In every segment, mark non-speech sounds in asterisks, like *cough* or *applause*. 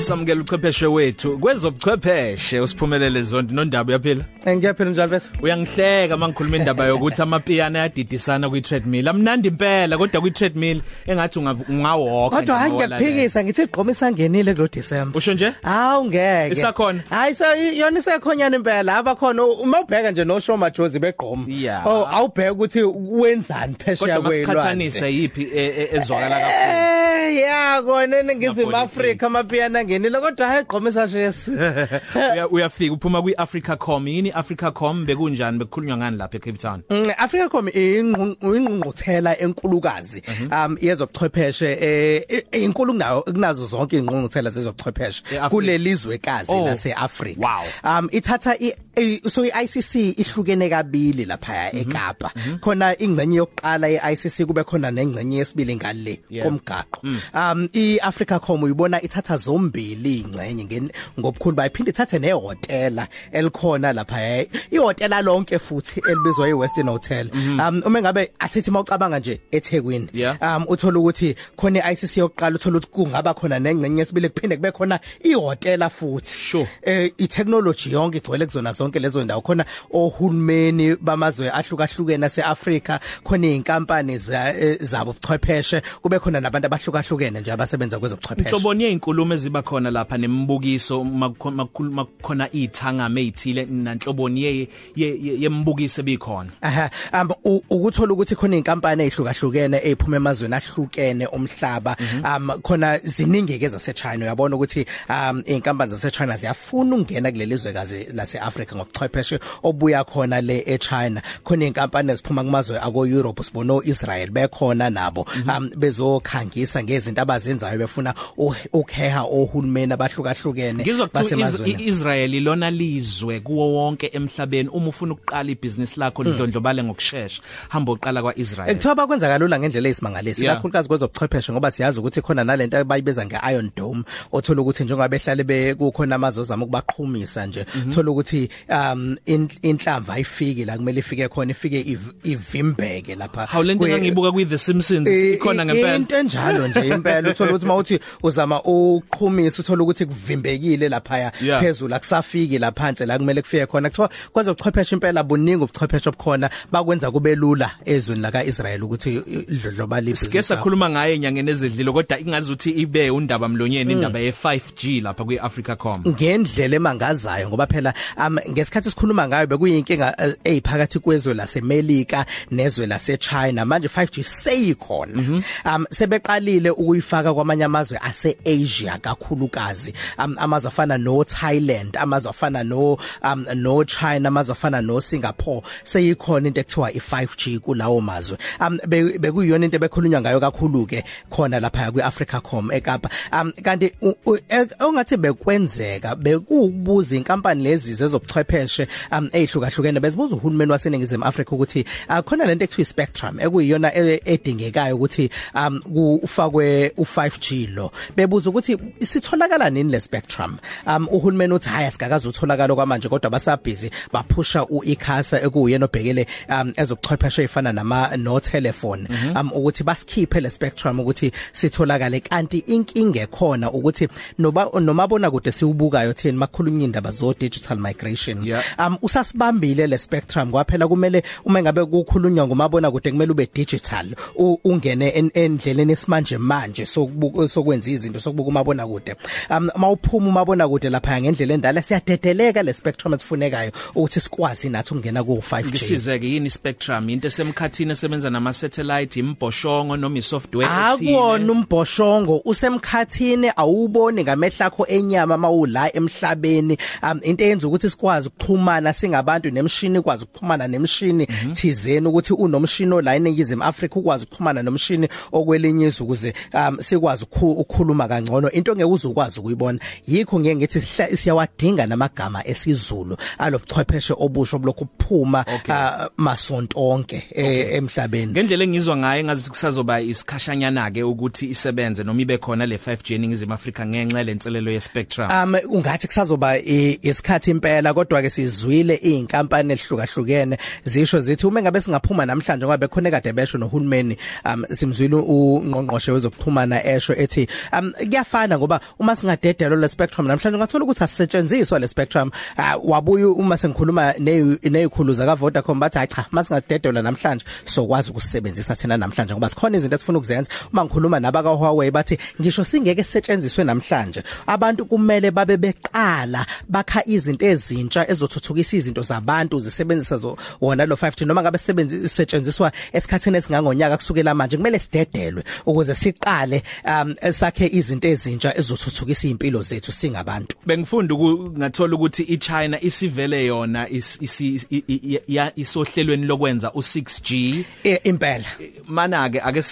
samukela uchwepheshe wethu kwezobuchwepheshe usiphumelele zonke nondaba uyaphila Ngiyaphila njalo bese. uyangihleka mangikhuluma indaba yokuthi amapiyano ayadidisana kwi treadmill amnandi impela kodwa kwi treadmill engathi ungawalk Kodwa hayi ngiyakuphikisa ngithi igqoma isangenile kulo December. usho nje Hawu ngeke. Isakhona? Hayi so yona isekhonyana impela abakhona uma ubheka nje no show majozi begqoma. Yeah. Oh awubheka ukuthi wenzani phesheya kodwa kwelwa. masiqhathanise yipi e- e- ezwakala kakhulu Eh ya kona eningizimu Singapolitiki. Africa amapiyano angenile kodwa hayi igqoma isashesi. *laughs* Uya- uyafika uphuma kwi Africacom yini Africacom bekunjani bekukhulunywa ngani lapha eCape Town Mm, Africacom ingqungquthela enkulukazi um yezobuchwepheshe eh inkulu kunayo kunazo zonke ingqungquthela zezobuchwepheshe E-Africa. kulelizwekazi Oh. laseAfrica Wow. um ithatha i i- so iICC ihlukene kabili lapha eKapa khona ingcenye yokuqala yeICC kube khona nengcenye yesibili ngale Yeah. komgaqo um iAfricacom uyibona ithatha zombili ingcenye ngen- ngobukhulu bayiphinde ithathe nehotela elikhona lapha ihotela lonke futhi elibizwa iWestern Hotel. Um uma ngabe asithi mawucabanga nje eThekwini. Yeah. um uthola ukuthi khona iICC yokuqala uthola ukuthi kungaba khona nengcenye yesibili kuphinde kube khona ihotela futhi. Sure. eh itechnology yonke igcwele kuzona zonke lezo ndawo. Khona ohulumeni bamazwe ahlukahlukene aseAfrika khona izinkampani za- eh, zabo buchwepheshe kube khona nabantu abahlukahlukene. Nje abasebenza kwezobuchwepheshe. Inhloboni yeinkuluma eziba khona lapha nemibukiso makukhuluma khona ithangame ezithile nanhloboni ye ye- ye- yembukiso ebikhona? Aha um u- ukuthola ukuthi khona izinkampani ezihlukahlukene eziphuma emazweni ahlukene omhlaba um khona ziningi ke zaseChina. Uyabona ukuthi um izinkampani zaseChina ziyafuna ukungena kuleli zwekazi laseAfrica ngobuchwepheshe obuya khona le eChina. Khona izinkampani eziphuma kumazwe ako Europe sibona oIsrael bekhona nabo um bezokhangisa ngezinto abazenzayo befuna u- ukheha ohulumeni abahlukahlukene Ngizwa kuthiwa Is- basemazweni. iIsrael ilona lizwe kuwo wonke emhlabeni uma ufuna ukuqala ibusiness lakho lidlondlobale ngokusheshsha hamba uqala kwaIsrael Ekuthiwa bakwenza kalula ngendlela eyisimangaliso Yeah. kakhulukazi kwezobuchwepheshe ngoba siyazi ukuthi khona nalento abayibiza ngeIron Dome othola ukuthi njengoba behlale bekukhona amazozama ukubaqhumisa nje thola ukuthi um in- inhlamvu ayifiki la kumele ifike khona ifike iv- ivimbeke lapha. Hawu lento Kwe- engangibuka kwi The Simpsons Eh, ikhona eh, ngempela. into enjalo nje impela uthola ukuthi mawuthi uzama uqhumisa uthola ukuthi kuvimbekile lapha Yeah. phezulu akusafiki la phansi la kumele kufike khona. Kuthiwa kwaze ubuchwepheshe impela buningi ubuchwepheshe obukhona bakwenza kube lula ezweni la kaIsrael ukuthi idlodloba libe Sike sakhuluma ngaye enyangeni ezidlile kodwa ingazi ukuthi ibe undaba mlonyeni indaba ye 5G lapha kwiAfricacom ngendlela emangazayo ngoba phela um ngesikhathi sikhuluma ngayo bekuyinkinga eh, eziphakathi kwezwe laseMelika nezwe laseChina. Manje 5G seyikhona. Um sebeqalile ukuyifaka kwamanye amazwe aseAsia kakhulukazi. Um amazwe afana no Thailand amazwe afana no um no China amazwe afana no Singapore seyikhona into ekuthiwa i5G kulawo mazwe. Um be- bekuyiyona into ebekhulunywa ngayo kakhulu ke khona lapha kwiAfricacom eKapa. Um kanti u- u- e- ongathi bekwenzeka bekubuza inkampani lezi zezobuchwepheshe um ezihlukahlukene bezibuza uhulumeni waseningizimu Afrika ukuthi akhona lento ekuthiwa ispectrum ekuyiyona e- edingekayo ukuthi um kufakwe u5G lo. Bebuza ukuthi isitholakala nini le spectrum? Um uhulumeni uthi haya sigakaza utholakala kwamanje kodwa basabhizi baphusha uICASA ekuyena obhekele um ezobuchwepheshe efana nama no telephone um ukuthi basikhiphe le spectrum ukuthi sitholakale kanti inkinga ekhona ukuthi noba nomabona kude siubukayo thina makhulunywa indaba zo digital migration. Yeah. um usasibambile le spectrum kwaphela kumele uma ngabe kukhulunywa ngomabona kude kumele ube digital u- ungene en- endleleni esimanje manje sokubuka sokwenza izinto sokubuka umabona kude um mawuphuma umabona kude lapha ngendlela endala siyadedeleka le spectrum esifunekayo ukuthi sikwazi nathi ukungena ku 5G ngisizeke yini spectrum into esemkhathini esebenza nama satellite imboshongo noma isoftware Akuwona umbhoshongo. Usemkhathini awuboni ngamehla akho enyama mawula emhlabeni. Um into eyenza ukuthi sikwazi ukuxhumana singabantu nemshini ikwazi ukuxhumana nemshini thizeni ukuthi unomshini ola eningizimu Africa ukwazi ukuxhumana nomshini okwelinye izwe ukuze um sikwazi ukhu- ukukhuluma kangcono into ngeke uzukwazi ukuyibona yikho ngeke ngithi sihla- siyawadinga namagama esizulu alobuchwepheshe obusho blokhu kuphuma Okay. ah, masonto onke eh, emhlabeni ngendlela engizwa ngayo ngazi ukuthi kusazoba isikhashanyana ke ukuthi isebenze noma ibe khona le 5G eningizimu Afrika ngenxa lenselelo ye spectrum Um ungathi kusazoba i- isikhathi impela kodwa ke sizwile izinkampani ezihlukahlukene zisho zithi uma ngabe singaphuma namhlanje ngoba bekhona kade besho nohulumeni um simzwile ungqongqoshe yezokuxhumana esho ethi um kuyafana ngoba uma singadedelwa le spectrum namhlanje ungathola ukuthi asisetshenziswa le spectrum. Uh, wabuye uma sengikhuluma nezikhulu zaka Vodacom bathi cha masingadedelwa namhlanje sokwazi ukusebenzisa thina namhlanje ngoba sikhona izinto esifuna ukuzenza. Uma ngikhuluma nabaka Huawei bathi ngisho singeke setshenziswe namhlanje. Abantu kumele babe beqala bakha izinto ezintsha ezothuthukisa izinto zabantu zisebenzisa zo wona lo 5G noma ngabe setshenziswa esikhathini esingangonyaka kusukela manje kumele sidedelwe ukuze siqale um sakhe izinto ezintsha ezothuthukisa impilo zethu singabantu. Bengifunda ngathola ukuthi iChina isivele yona isohlelweni lokwenza u6G impela. Mana ke ake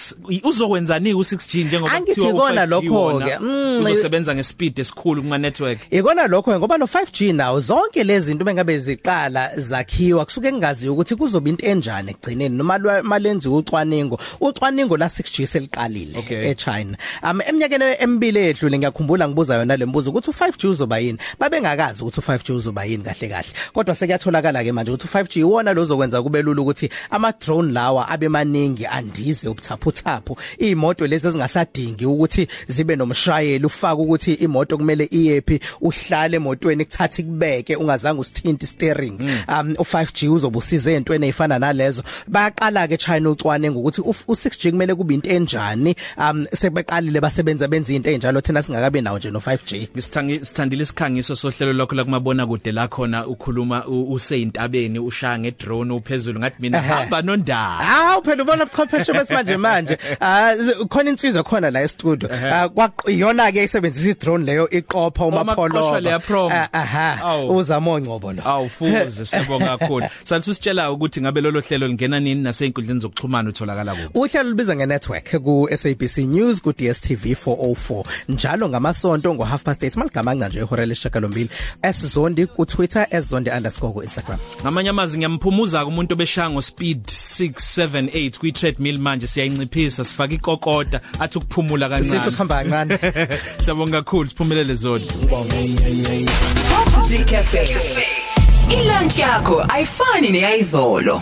uzokwenzani u6G njengoba kuthiwa ikona lokho ke uzosebenza ngespeed esikhulu kuma network ikona lokho ngoba no 5G nawo zonke lezi zinto bengabe ziqala zakhiwa kusuke kungazi ukuthi kuzoba into enjani egcineni noma malenzi ucwaningo. Ucwaningo la 6G seliqalile. Okay. eChina. Um eminyakeni emibili edlule ngiyakhumbula ngibuza yona lembuzo ukuthi u5G uzoba yini? Babengakazi ukuthi u5G uzoba yini kahle kahle. Kodwa sekuyatholakala ke manje ukuthi u5G iwona lozokwenza kube lula ukuthi ama drone lawa abe maningi andize ubuthaphuthaphu. Imoto lezi ezingasadingi ukuthi zibe nomshayeli ufaka ukuthi imoto kumele iyephi uhlale emotweni kuthatha kubeke ungazange usithinta steering um u5G uzobusiza ezintweni ezifana nalezo. Bayaqala ke China ucwane ngokuthi u6G kumele kube into enjani? Um sebeqalile basebenza benza izinto ezinjalo thina singakabe nawo nje no 5G ngisithangi sithandile isikhangiso sohlelo lokho la kumabona kude la khona ukhuluma useyintabeni ushaya ngedrone uphezulu ngathi mina hamba nondaba. Hawu phela ubona ubuchwepheshe besimanje manje. *laughs* Khona insizwa khona la e-studio. Kwaqiyona ke isebenzisa i-drone leyo iqopha umapholo aha. Uzama ongcobo lo. Awufuze *laughs* sibonga kakhulu. Sathi usitshela ukuthi ngabe lolo hlelo lingena nini nasey'inkundleni zokuxhumana utholakala kuphi uhlelo lubiza nge-network ku SABC News ku DStv 404 njalo ngamasonto ngo half past 8 maligama nje ihora leshakalombili esizondi ku Twitter esizondi_ku Instagram. Ngamanye amazwi ngiyamphumuza umuntu obeshaya ngo speed 678 kwi treadmill manje. Siyayinciphisa sifaka ikokota athi ukuphumula kancane. Sithi kuhamba kancane. *laughs* Siyabonga kakhulu siphumelele zona Top 3 Cafe Ilunch yakho ayifani neyizolo